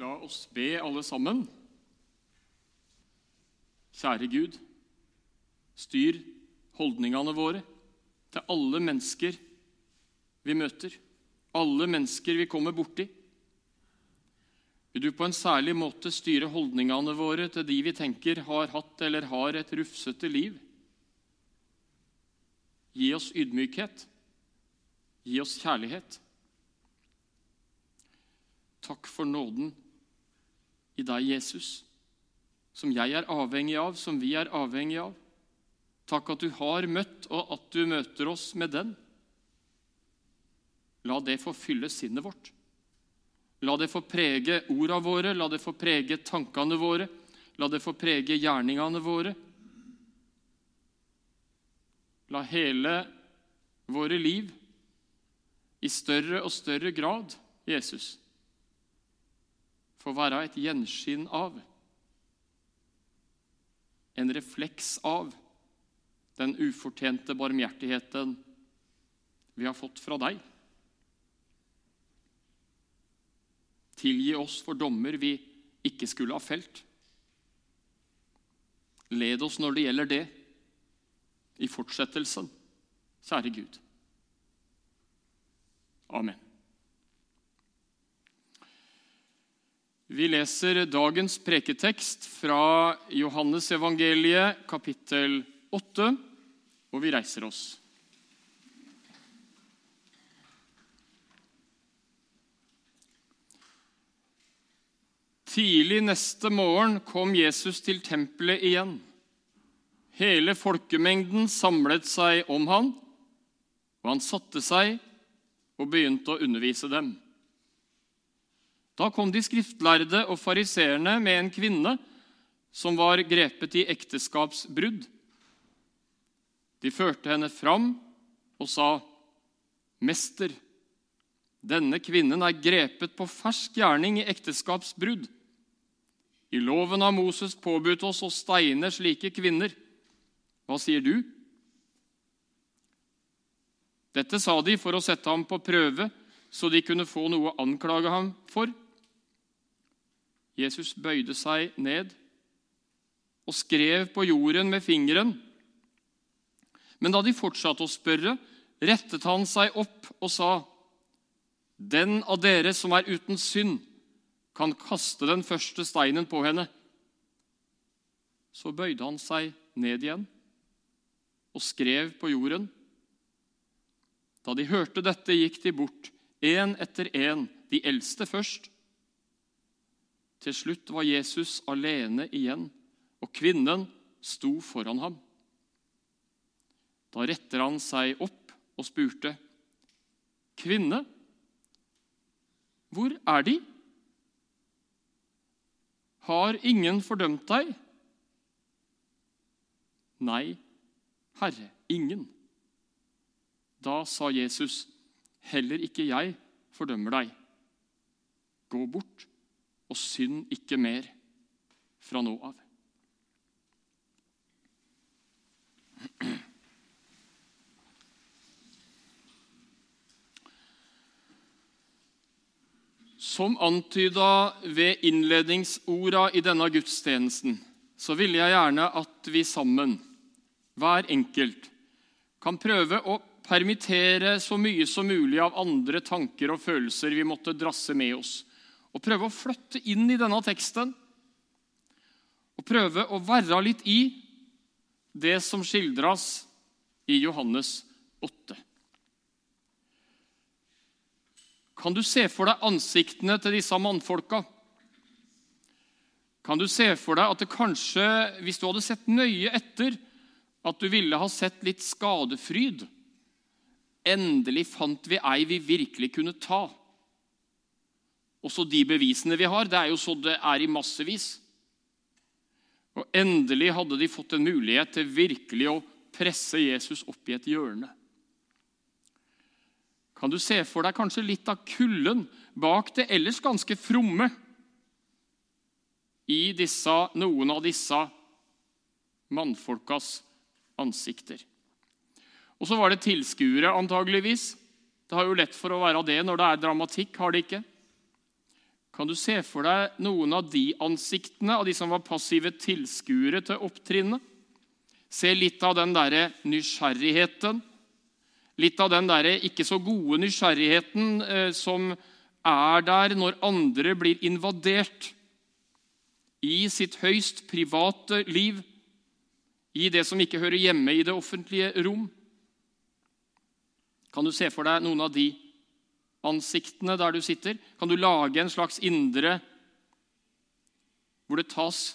La oss be alle sammen. Kjære Gud, styr holdningene våre til alle mennesker vi møter, alle mennesker vi kommer borti. Vil du på en særlig måte styre holdningene våre til de vi tenker har hatt eller har et rufsete liv? Gi oss ydmykhet. Gi oss kjærlighet. Takk for nåden i deg, Jesus, som jeg er avhengig av, som vi er avhengig av. Takk at du har møtt, og at du møter oss med den. La det få fylle sinnet vårt. La det få prege orda våre, la det få prege tankene våre, la det få prege gjerningene våre. La hele våre liv i større og større grad, Jesus, få være et gjenskinn av, en refleks av, den ufortjente barmhjertigheten vi har fått fra deg. Tilgi oss for dommer vi ikke skulle ha felt. Led oss når det gjelder det, i fortsettelsen, kjære Gud. Amen. Vi leser dagens preketekst fra Johannes evangeliet, kapittel 8, og vi reiser oss. Tidlig neste morgen kom Jesus til tempelet igjen. Hele folkemengden samlet seg om han, og han satte seg og begynte å undervise dem. Da kom de skriftlærde og fariseerne med en kvinne som var grepet i ekteskapsbrudd. De førte henne fram og sa, 'Mester, denne kvinnen er grepet på fersk gjerning i ekteskapsbrudd.' I loven har Moses påbudt oss å steine slike kvinner. Hva sier du? Dette sa de for å sette ham på prøve, så de kunne få noe å anklage ham for. Jesus bøyde seg ned og skrev på jorden med fingeren. Men da de fortsatte å spørre, rettet han seg opp og sa, 'Den av dere som er uten synd, kan kaste den første steinen på henne.' Så bøyde han seg ned igjen og skrev på jorden. Da de hørte dette, gikk de bort, én etter én, de eldste først. Til slutt var Jesus alene igjen, og kvinnen sto foran ham. Da retter han seg opp og spurte, 'Kvinne, hvor er De?' Har ingen fordømt deg? Nei, Herre, ingen. Da sa Jesus, heller ikke jeg fordømmer deg. Gå bort og synd ikke mer fra nå av. Som antyda ved innledningsorda i denne gudstjenesten, så ville jeg gjerne at vi sammen, hver enkelt, kan prøve å permittere så mye som mulig av andre tanker og følelser vi måtte drasse med oss, og prøve å flytte inn i denne teksten og prøve å være litt i det som skildres i Johannes 8. Kan du se for deg ansiktene til disse mannfolka? Kan du se for deg at det kanskje, hvis du hadde sett nøye etter, at du ville ha sett litt skadefryd? Endelig fant vi ei vi virkelig kunne ta. Også de bevisene vi har, det er jo så det er i massevis. Og endelig hadde de fått en mulighet til virkelig å presse Jesus opp i et hjørne. Kan du se for deg kanskje litt av kulden bak det ellers ganske fromme i disse, noen av disse mannfolkas ansikter? Og så var det tilskuere, antageligvis. Det har jo lett for å være det når det er dramatikk, har det ikke? Kan du se for deg noen av de ansiktene av de som var passive tilskuere til opptrinnet? Se litt av den derre nysgjerrigheten, litt av den derre ikke så gode nysgjerrigheten eh, som er der når andre blir invadert i sitt høyst private liv, i det som ikke hører hjemme i det offentlige rom. Kan du se for deg noen av de ansiktene der du sitter? Kan du lage en slags indre hvor det tas,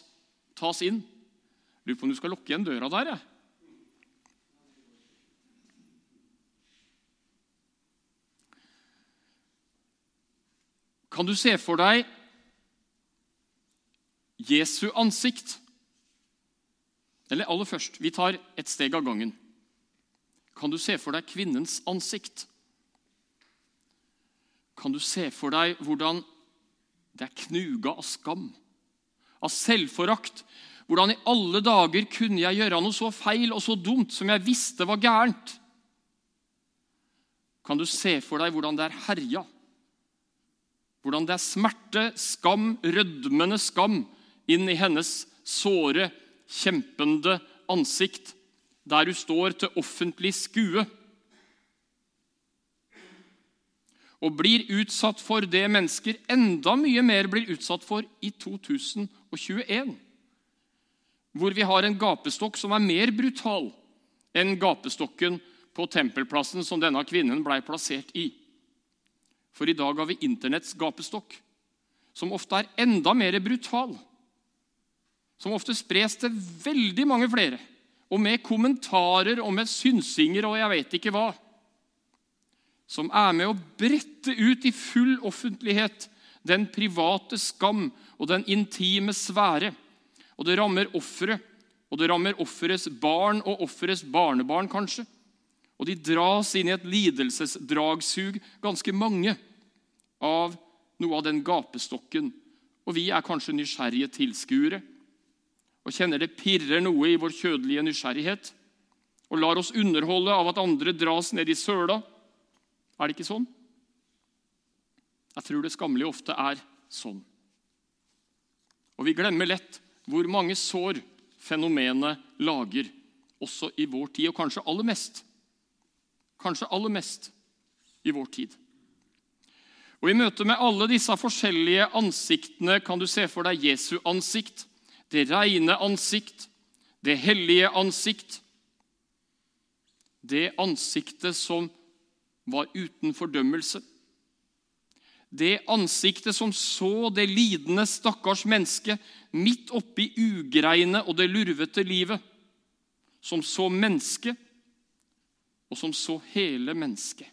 tas inn? Lurer på om du skal lukke igjen døra der. jeg. Kan du se for deg Jesu ansikt? Eller aller først, vi tar et steg av gangen. Kan du se for deg kvinnens ansikt? Kan du se for deg hvordan det er knuga av skam, av selvforakt? Hvordan i alle dager kunne jeg gjøre noe så feil og så dumt som jeg visste var gærent? Kan du se for deg hvordan det er herja? Hvordan det er smerte, skam, rødmende skam inn i hennes såre, kjempende ansikt, der hun står til offentlig skue og blir utsatt for det mennesker enda mye mer blir utsatt for i 2021, hvor vi har en gapestokk som er mer brutal enn gapestokken på tempelplassen som denne kvinnen blei plassert i. For i dag har vi Internetts gapestokk, som ofte er enda mer brutal som ofte spres til veldig mange flere, og med kommentarer og med synsinger og jeg vet ikke hva, som er med å brette ut i full offentlighet den private skam og den intime sfære. Og det rammer offeret, og det rammer offerets barn og offerets barnebarn, kanskje. Og de dras inn i et lidelsesdragsug, ganske mange, av noe av den gapestokken. Og vi er kanskje nysgjerrige tilskuere og kjenner det pirrer noe i vår kjødelige nysgjerrighet og lar oss underholde av at andre dras ned i søla. Er det ikke sånn? Jeg tror det skammelige ofte er sånn. Og vi glemmer lett hvor mange sår fenomenet lager, også i vår tid, og kanskje aller mest. Kanskje aller mest i vår tid. Og I møte med alle disse forskjellige ansiktene kan du se for deg Jesu ansikt det reine ansikt, det hellige ansikt. Det ansiktet som var uten fordømmelse. Det ansiktet som så det lidende, stakkars mennesket midt oppi ugreiene og det lurvete livet. Som så mennesket, og som så hele mennesket.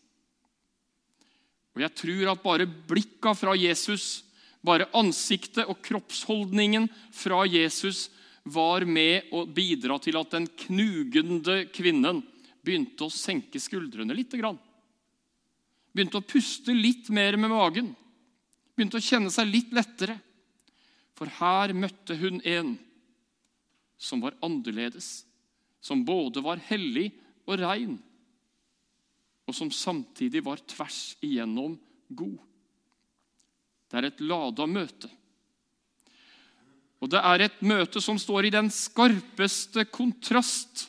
Og Jeg tror at bare blikka fra Jesus bare ansiktet og kroppsholdningen fra Jesus var med å bidra til at den knugende kvinnen begynte å senke skuldrene litt. Begynte å puste litt mer med magen. Begynte å kjenne seg litt lettere. For her møtte hun en som var annerledes. Som både var hellig og rein, og som samtidig var tvers igjennom god. Det er et lada møte. Og det er et møte som står i den skarpeste kontrast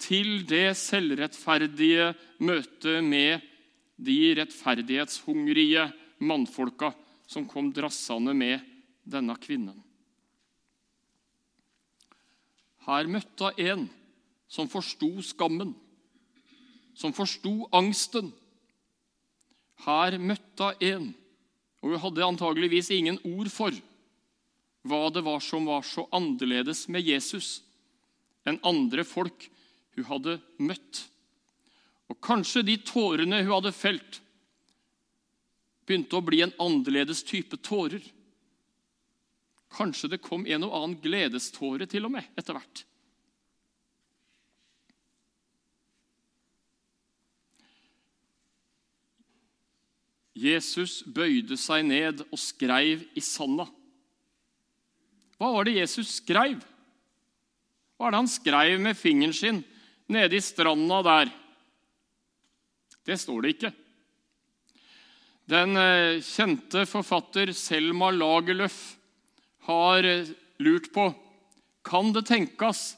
til det selvrettferdige møtet med de rettferdighetshungrige mannfolka som kom drassende med denne kvinnen. Her møtte hun en som forsto skammen, som forsto angsten. Her møtte hun en og hun hadde antageligvis ingen ord for hva det var som var så annerledes med Jesus enn andre folk hun hadde møtt. Og kanskje de tårene hun hadde felt, begynte å bli en annerledes type tårer. Kanskje det kom en og annen gledeståre til og med etter hvert. Jesus bøyde seg ned og skreiv i sanda. Hva var det Jesus skreiv? Hva er det han skreiv med fingeren sin nede i stranda der? Det står det ikke. Den eh, kjente forfatter Selma Lagerlöf har eh, lurt på kan det tenkes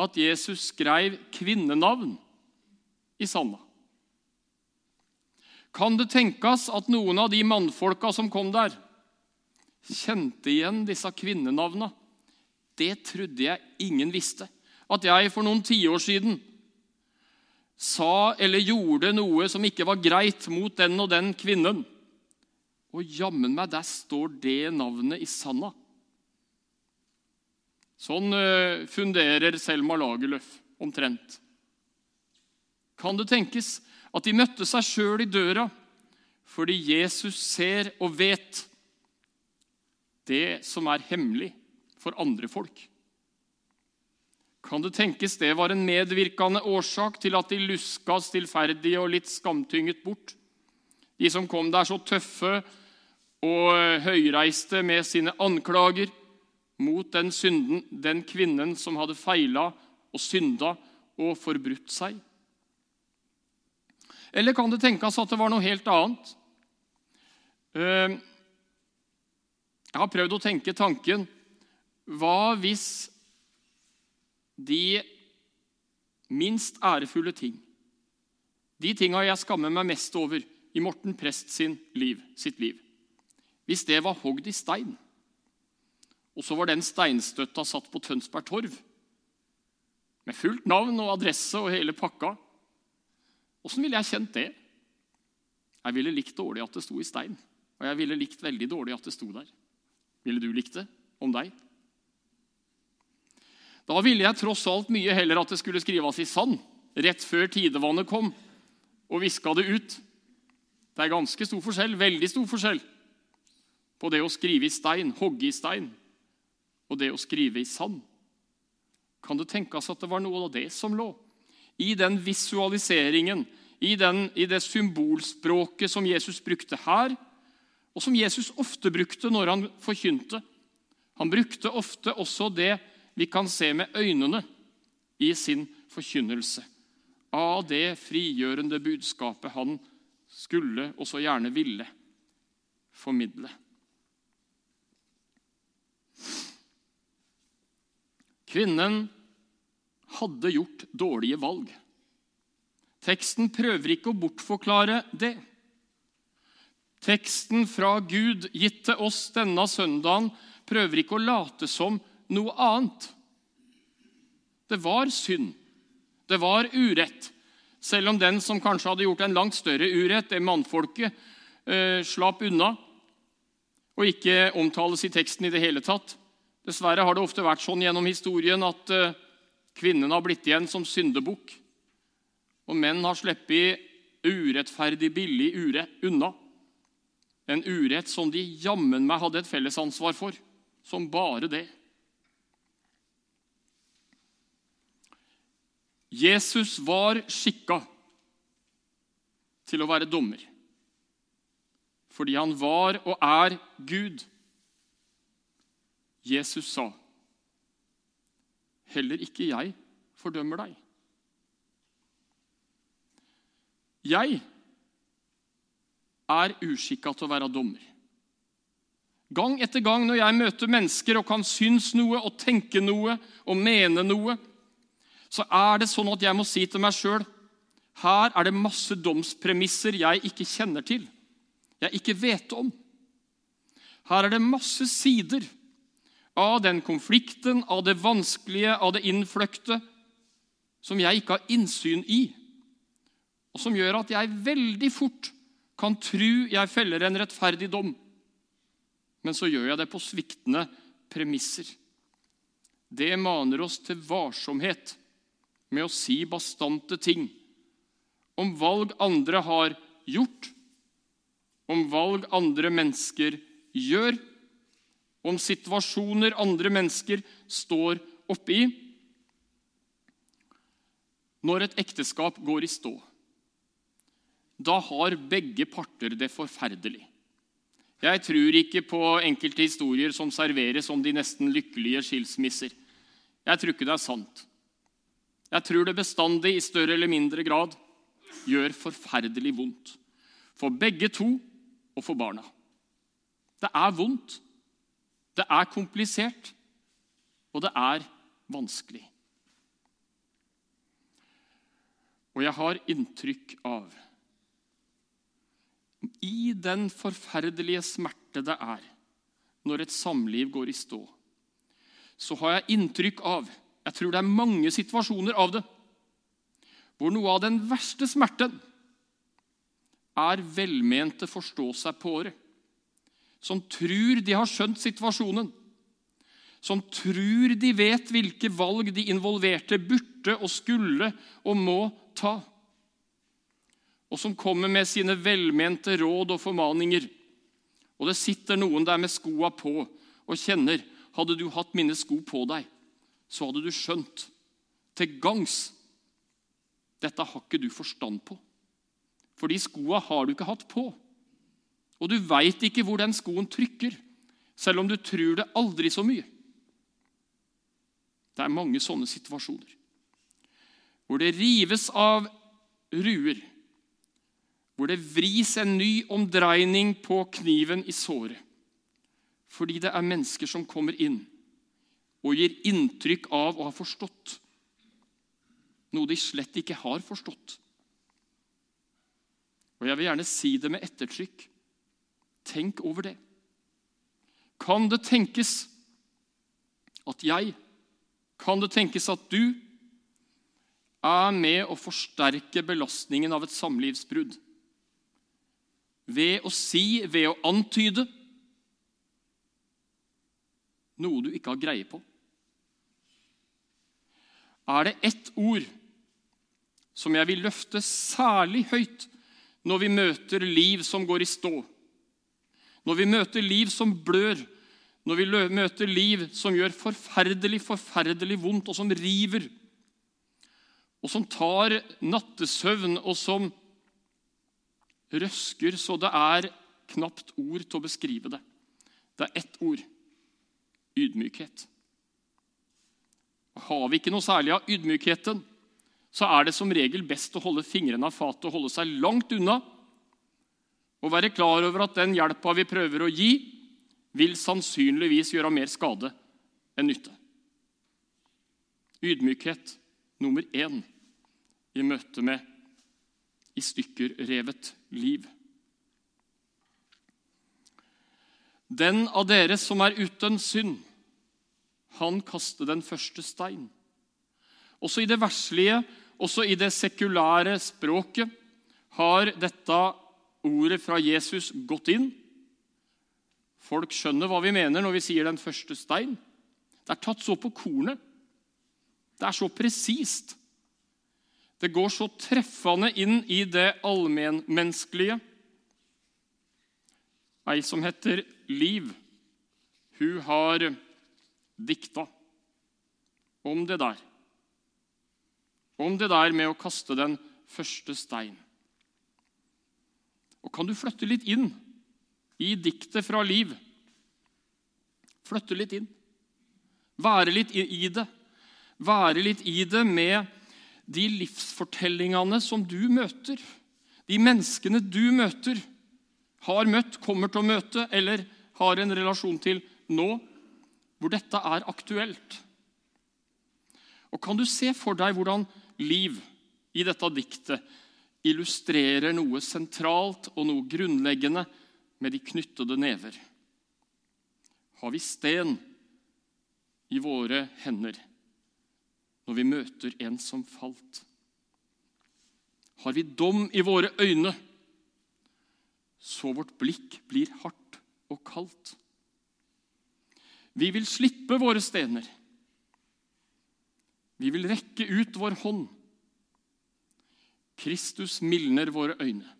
at Jesus skrev kvinnenavn i sanda. Kan det tenkes at noen av de mannfolka som kom der, kjente igjen disse kvinnenavna? Det trodde jeg ingen visste. At jeg for noen tiår siden sa eller gjorde noe som ikke var greit mot den og den kvinnen. Og jammen meg, der står det navnet i sanda. Sånn eh, funderer Selma Lagerlöf omtrent. Kan det tenkes at de møtte seg sjøl i døra fordi Jesus ser og vet det som er hemmelig for andre folk? Kan det tenkes det var en medvirkende årsak til at de luska stillferdige og litt skamtynget bort? De som kom der så tøffe og høyreiste med sine anklager mot den, synden, den kvinnen som hadde feila og synda og forbrutt seg? Eller kan det tenkes at det var noe helt annet? Eh, jeg har prøvd å tenke tanken Hva hvis de minst ærefulle ting, de tinga jeg skammer meg mest over i Morten Prest sin liv, sitt liv, hvis det var hogd i stein, og så var den steinstøtta satt på Tønsberg Torv, med fullt navn og adresse og hele pakka Åssen ville jeg kjent det? Jeg ville likt dårlig at det sto i stein. Og jeg ville likt veldig dårlig at det sto der. Ville du likt det om deg? Da ville jeg tross alt mye heller at det skulle skrives i sand rett før tidevannet kom og viska det ut. Det er ganske stor forskjell, veldig stor forskjell, på det å skrive i stein, hogge i stein, og det å skrive i sand. Kan det tenkes at det var noe av det som lå i den visualiseringen, i, den, i det symbolspråket som Jesus brukte her, og som Jesus ofte brukte når han forkynte? Han brukte ofte også det vi kan se med øynene i sin forkynnelse av det frigjørende budskapet han skulle og så gjerne ville formidle. Kvinnen hadde gjort dårlige valg. Teksten prøver ikke å bortforklare det. Teksten fra Gud gitt til oss denne søndagen prøver ikke å late som noe annet. Det var synd. Det var urett. Selv om den som kanskje hadde gjort en langt større urett, det mannfolket, eh, slapp unna og ikke omtales i teksten i det hele tatt. Dessverre har det ofte vært sånn gjennom historien at eh, kvinnen har blitt igjen som syndebukk, og menn har sluppet urettferdig billig urett unna. En urett som de jammen meg hadde et fellesansvar for, som bare det. Jesus var skikka til å være dommer fordi han var og er Gud. Jesus sa, 'Heller ikke jeg fordømmer deg.' Jeg er uskikka til å være dommer. Gang etter gang når jeg møter mennesker og kan synes noe og tenke noe og mene noe, så er det sånn at jeg må si til meg sjøl her er det masse domspremisser jeg ikke kjenner til, jeg ikke vet om. Her er det masse sider av den konflikten, av det vanskelige, av det innfløkte, som jeg ikke har innsyn i, og som gjør at jeg veldig fort kan tro jeg feller en rettferdig dom. Men så gjør jeg det på sviktende premisser. Det maner oss til varsomhet med å si bastante ting om valg andre har gjort, om valg andre mennesker gjør, om situasjoner andre mennesker står oppe i. Når et ekteskap går i stå, da har begge parter det forferdelig. Jeg tror ikke på enkelte historier som serveres om de nesten lykkelige skilsmisser. Jeg tror ikke det er sant. Jeg tror det bestandig, i større eller mindre grad, gjør forferdelig vondt. For begge to og for barna. Det er vondt, det er komplisert, og det er vanskelig. Og jeg har inntrykk av I den forferdelige smerte det er når et samliv går i stå, så har jeg inntrykk av Jeg tror det er mange situasjoner av det hvor noe av den verste smerten er velmente forstå-seg-på-ere, som tror de har skjønt situasjonen, som tror de vet hvilke valg de involverte burde og skulle og må ta, og som kommer med sine velmente råd og formaninger. Og det sitter noen der med skoa på og kjenner hadde du hatt mine sko på deg, så hadde du skjønt til gangs dette har ikke du forstand på. For de skoa har du ikke hatt på. Og du veit ikke hvor den skoen trykker, selv om du tror det aldri så mye. Det er mange sånne situasjoner hvor det rives av ruer, hvor det vris en ny omdreining på kniven i såret, fordi det er mennesker som kommer inn og gir inntrykk av å ha forstått noe de slett ikke har forstått. Og jeg vil gjerne si det med ettertrykk. Tenk over det. Kan det tenkes at jeg, kan det tenkes at du, er med å forsterke belastningen av et samlivsbrudd? Ved å si, ved å antyde, noe du ikke har greie på? Er det ett ord som jeg vil løfte særlig høyt når vi møter liv som går i stå. Når vi møter liv som blør, når vi møter liv som gjør forferdelig, forferdelig vondt, og som river. Og som tar nattesøvn, og som røsker så det er knapt ord til å beskrive det. Det er ett ord ydmykhet. Har vi ikke noe særlig av ydmykheten, så er det som regel best å holde fingrene av fatet og holde seg langt unna. Og være klar over at den hjelpa vi prøver å gi, vil sannsynligvis gjøre mer skade enn nytte. Ydmykhet nummer én i møte med i stykker revet liv. Den av dere som er uten synd, han kaste den første stein. Også i det verslige også i det sekulære språket har dette ordet fra Jesus gått inn. Folk skjønner hva vi mener når vi sier 'den første stein'. Det er tatt så på kornet. Det er så presist. Det går så treffende inn i det allmennmenneskelige. Ei som heter Liv, hun har dikta om det der om det der med å kaste den første stein. Og kan du flytte litt inn i diktet fra Liv? Flytte litt inn. Være litt i det. Være litt i det med de livsfortellingene som du møter. De menneskene du møter, har møtt, kommer til å møte eller har en relasjon til nå, hvor dette er aktuelt. Og Kan du se for deg hvordan liv i dette diktet illustrerer noe sentralt og noe grunnleggende med de knyttede never. Har vi sten i våre hender når vi møter en som falt? Har vi dom i våre øyne, så vårt blikk blir hardt og kaldt? Vi vil slippe våre stener. Vi vil rekke ut vår hånd. Kristus mildner våre øyne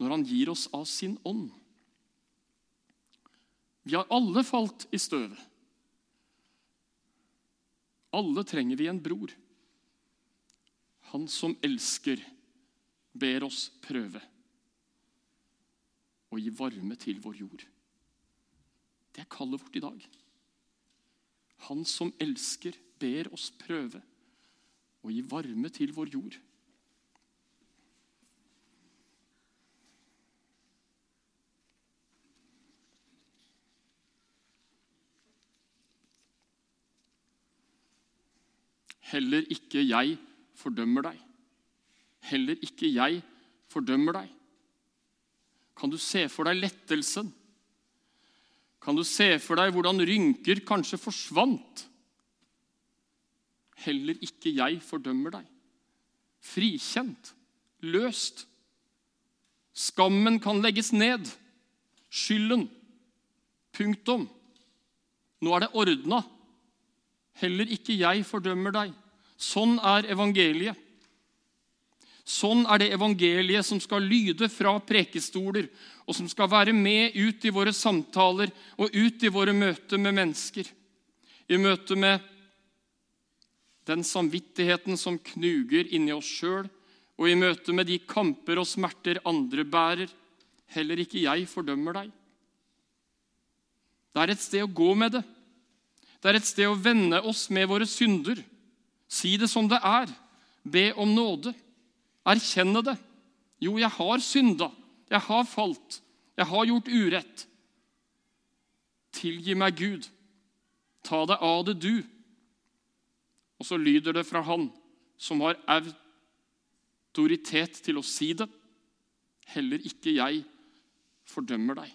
når han gir oss av sin ånd. Vi har alle falt i støvet. Alle trenger vi en bror. Han som elsker, ber oss prøve og gi varme til vår jord. Det er kallet vårt i dag. Han som elsker, ber oss prøve å gi varme til vår jord. Heller ikke jeg fordømmer deg. Heller ikke jeg fordømmer deg. Kan du se for deg lettelsen kan du se for deg hvordan rynker kanskje forsvant? Heller ikke jeg fordømmer deg. Frikjent, løst. Skammen kan legges ned. Skylden. Punktum. Nå er det ordna. Heller ikke jeg fordømmer deg. Sånn er evangeliet. Sånn er det evangeliet som skal lyde fra prekestoler, og som skal være med ut i våre samtaler og ut i våre møter med mennesker. I møte med den samvittigheten som knuger inni oss sjøl, og i møte med de kamper og smerter andre bærer. Heller ikke jeg fordømmer deg. Det er et sted å gå med det. Det er et sted å vende oss med våre synder. Si det som det er. Be om nåde. Erkjenne det. Jo, jeg har synda. Jeg har falt. Jeg har gjort urett. Tilgi meg, Gud. Ta deg av det, du. Og så lyder det fra Han som har autoritet til å si det. Heller ikke jeg fordømmer deg.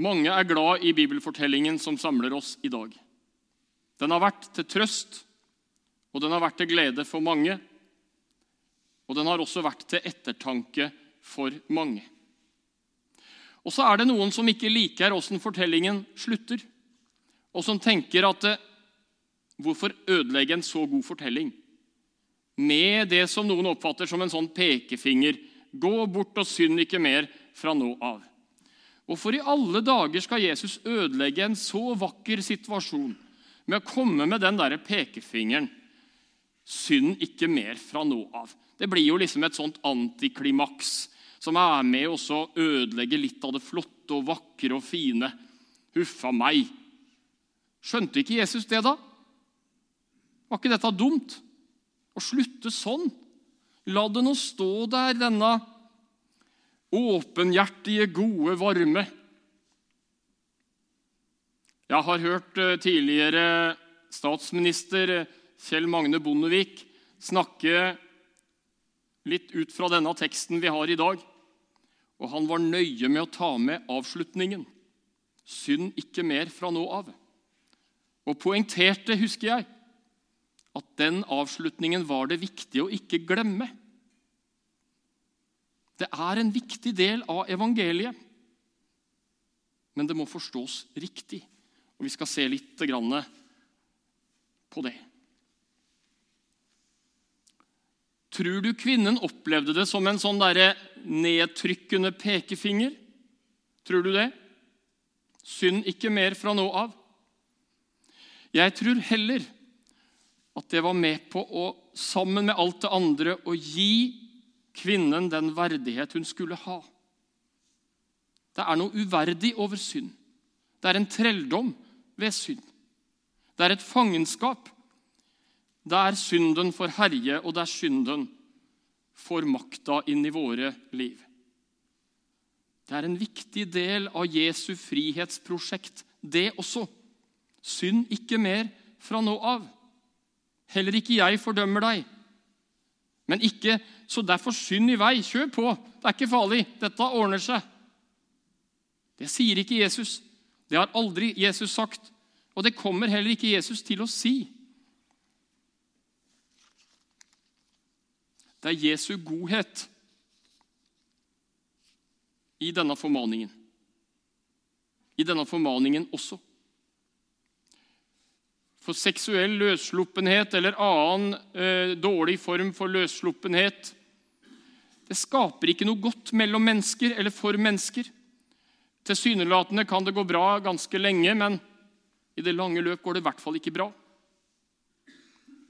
Mange er glad i bibelfortellingen som samler oss i dag. Den har vært til trøst, og den har vært til glede for mange. Og den har også vært til ettertanke for mange. Og så er det noen som ikke liker åssen fortellingen slutter, og som tenker at eh, hvorfor ødelegge en så god fortelling med det som noen oppfatter som en sånn pekefinger? Gå bort og synd ikke mer fra nå av. Hvorfor i alle dager skal Jesus ødelegge en så vakker situasjon med å komme med den der pekefingeren? Synd ikke mer fra nå av. Det blir jo liksom et sånt antiklimaks som er med å ødelegge litt av det flotte og vakre og fine. Huffa meg. Skjønte ikke Jesus det, da? Var ikke dette dumt? Å slutte sånn? La det nå stå der, denne åpenhjertige, gode varme. Jeg har hørt eh, tidligere statsminister eh, Kjell Magne Bondevik snakke litt ut fra denne teksten vi har i dag. Og han var nøye med å ta med avslutningen. Synd ikke mer fra nå av. Og poengterte, husker jeg, at den avslutningen var det viktig å ikke glemme. Det er en viktig del av evangeliet, men det må forstås riktig. Og Vi skal se litt på det. Tror du kvinnen opplevde det som en sånn der nedtrykkende pekefinger? Tror du det? Synd ikke mer fra nå av. Jeg tror heller at det var med på å, sammen med alt det andre, å gi kvinnen den verdighet hun skulle ha. Det er noe uverdig over synd. Det er en trelldom ved synd. Det er et fangenskap der synden får herje, og der synden får makta inn i våre liv. Det er en viktig del av Jesu frihetsprosjekt, det også. Synd ikke mer fra nå av. Heller ikke jeg fordømmer deg. Men ikke så derfor synd i vei. Kjør på. Det er ikke farlig. Dette ordner seg. Det sier ikke Jesus. Det har aldri Jesus sagt. Og det kommer heller ikke Jesus til å si. Det er Jesu godhet i denne formaningen. I denne formaningen også. For seksuell løssluppenhet eller annen eh, dårlig form for løssluppenhet det skaper ikke noe godt mellom mennesker eller for mennesker. Tilsynelatende kan det gå bra ganske lenge, men i det lange løp går det i hvert fall ikke bra.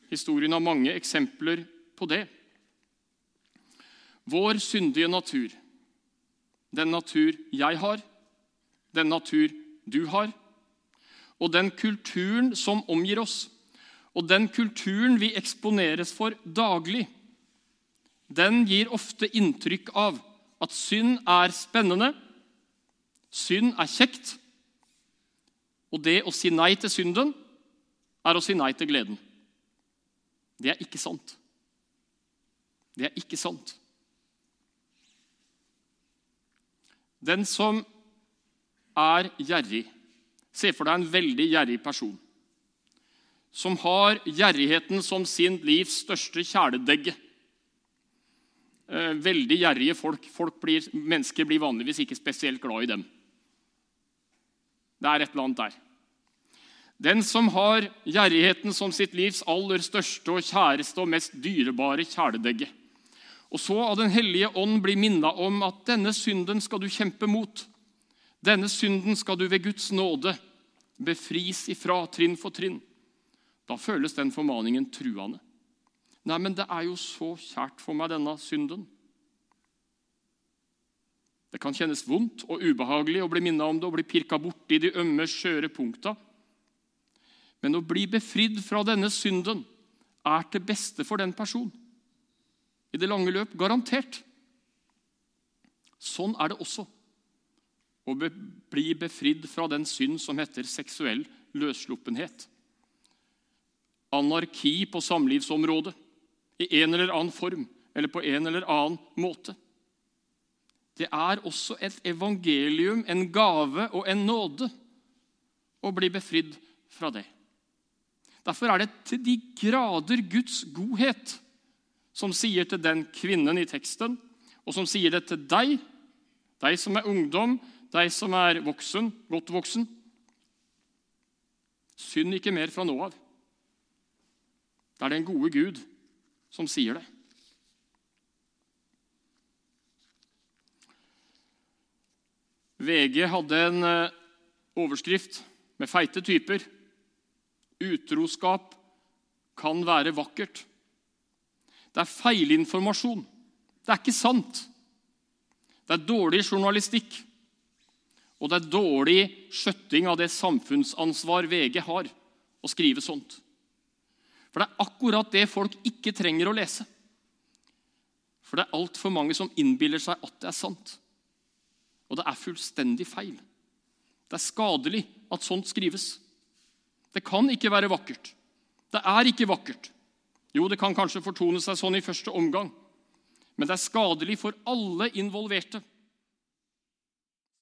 Historien har mange eksempler på det. Vår syndige natur, den natur jeg har, den natur du har, og den kulturen som omgir oss, og den kulturen vi eksponeres for daglig, den gir ofte inntrykk av at synd er spennende, synd er kjekt, Og det å si nei til synden er å si nei til gleden. Det er ikke sant. Det er ikke sant. Den som er gjerrig Se for deg en veldig gjerrig person som har gjerrigheten som sin livs største kjæledegge. Eh, veldig gjerrige folk. folk blir, mennesker blir vanligvis ikke spesielt glad i dem. Det er et eller annet der. Den som har gjerrigheten som sitt livs aller største og kjæreste og mest dyrebare kjæledegge. Og så av Den hellige ånd blir minna om at denne synden skal du kjempe mot. Denne synden skal du ved Guds nåde befris ifra trinn for trinn. Da føles den formaningen truende. Nei, men det er jo så kjært for meg, denne synden. Det kan kjennes vondt og ubehagelig å bli minnet om det og bli pirka borti de ømme, skjøre punkta. Men å bli befridd fra denne synden er til beste for den personen. I det lange løp garantert. Sånn er det også å bli befridd fra den synd som heter seksuell løssluppenhet anarki på samlivsområdet i en eller annen form eller på en eller annen måte. Det er også et evangelium, en gave og en nåde å bli befridd fra det. Derfor er det til de grader Guds godhet som sier til den kvinnen i teksten, og som sier det til deg, deg som er ungdom, deg som er voksen, godt voksen. Synd ikke mer fra nå av. Det er den gode Gud som sier det. VG hadde en eh, overskrift med feite typer. 'Utroskap kan være vakkert'. Det er feilinformasjon. Det er ikke sant. Det er dårlig journalistikk. Og det er dårlig skjøtting av det samfunnsansvar VG har å skrive sånt. For det er akkurat det folk ikke trenger å lese. For det er altfor mange som innbiller seg at det er sant. Og det er fullstendig feil. Det er skadelig at sånt skrives. Det kan ikke være vakkert. Det er ikke vakkert. Jo, det kan kanskje fortone seg sånn i første omgang, men det er skadelig for alle involverte.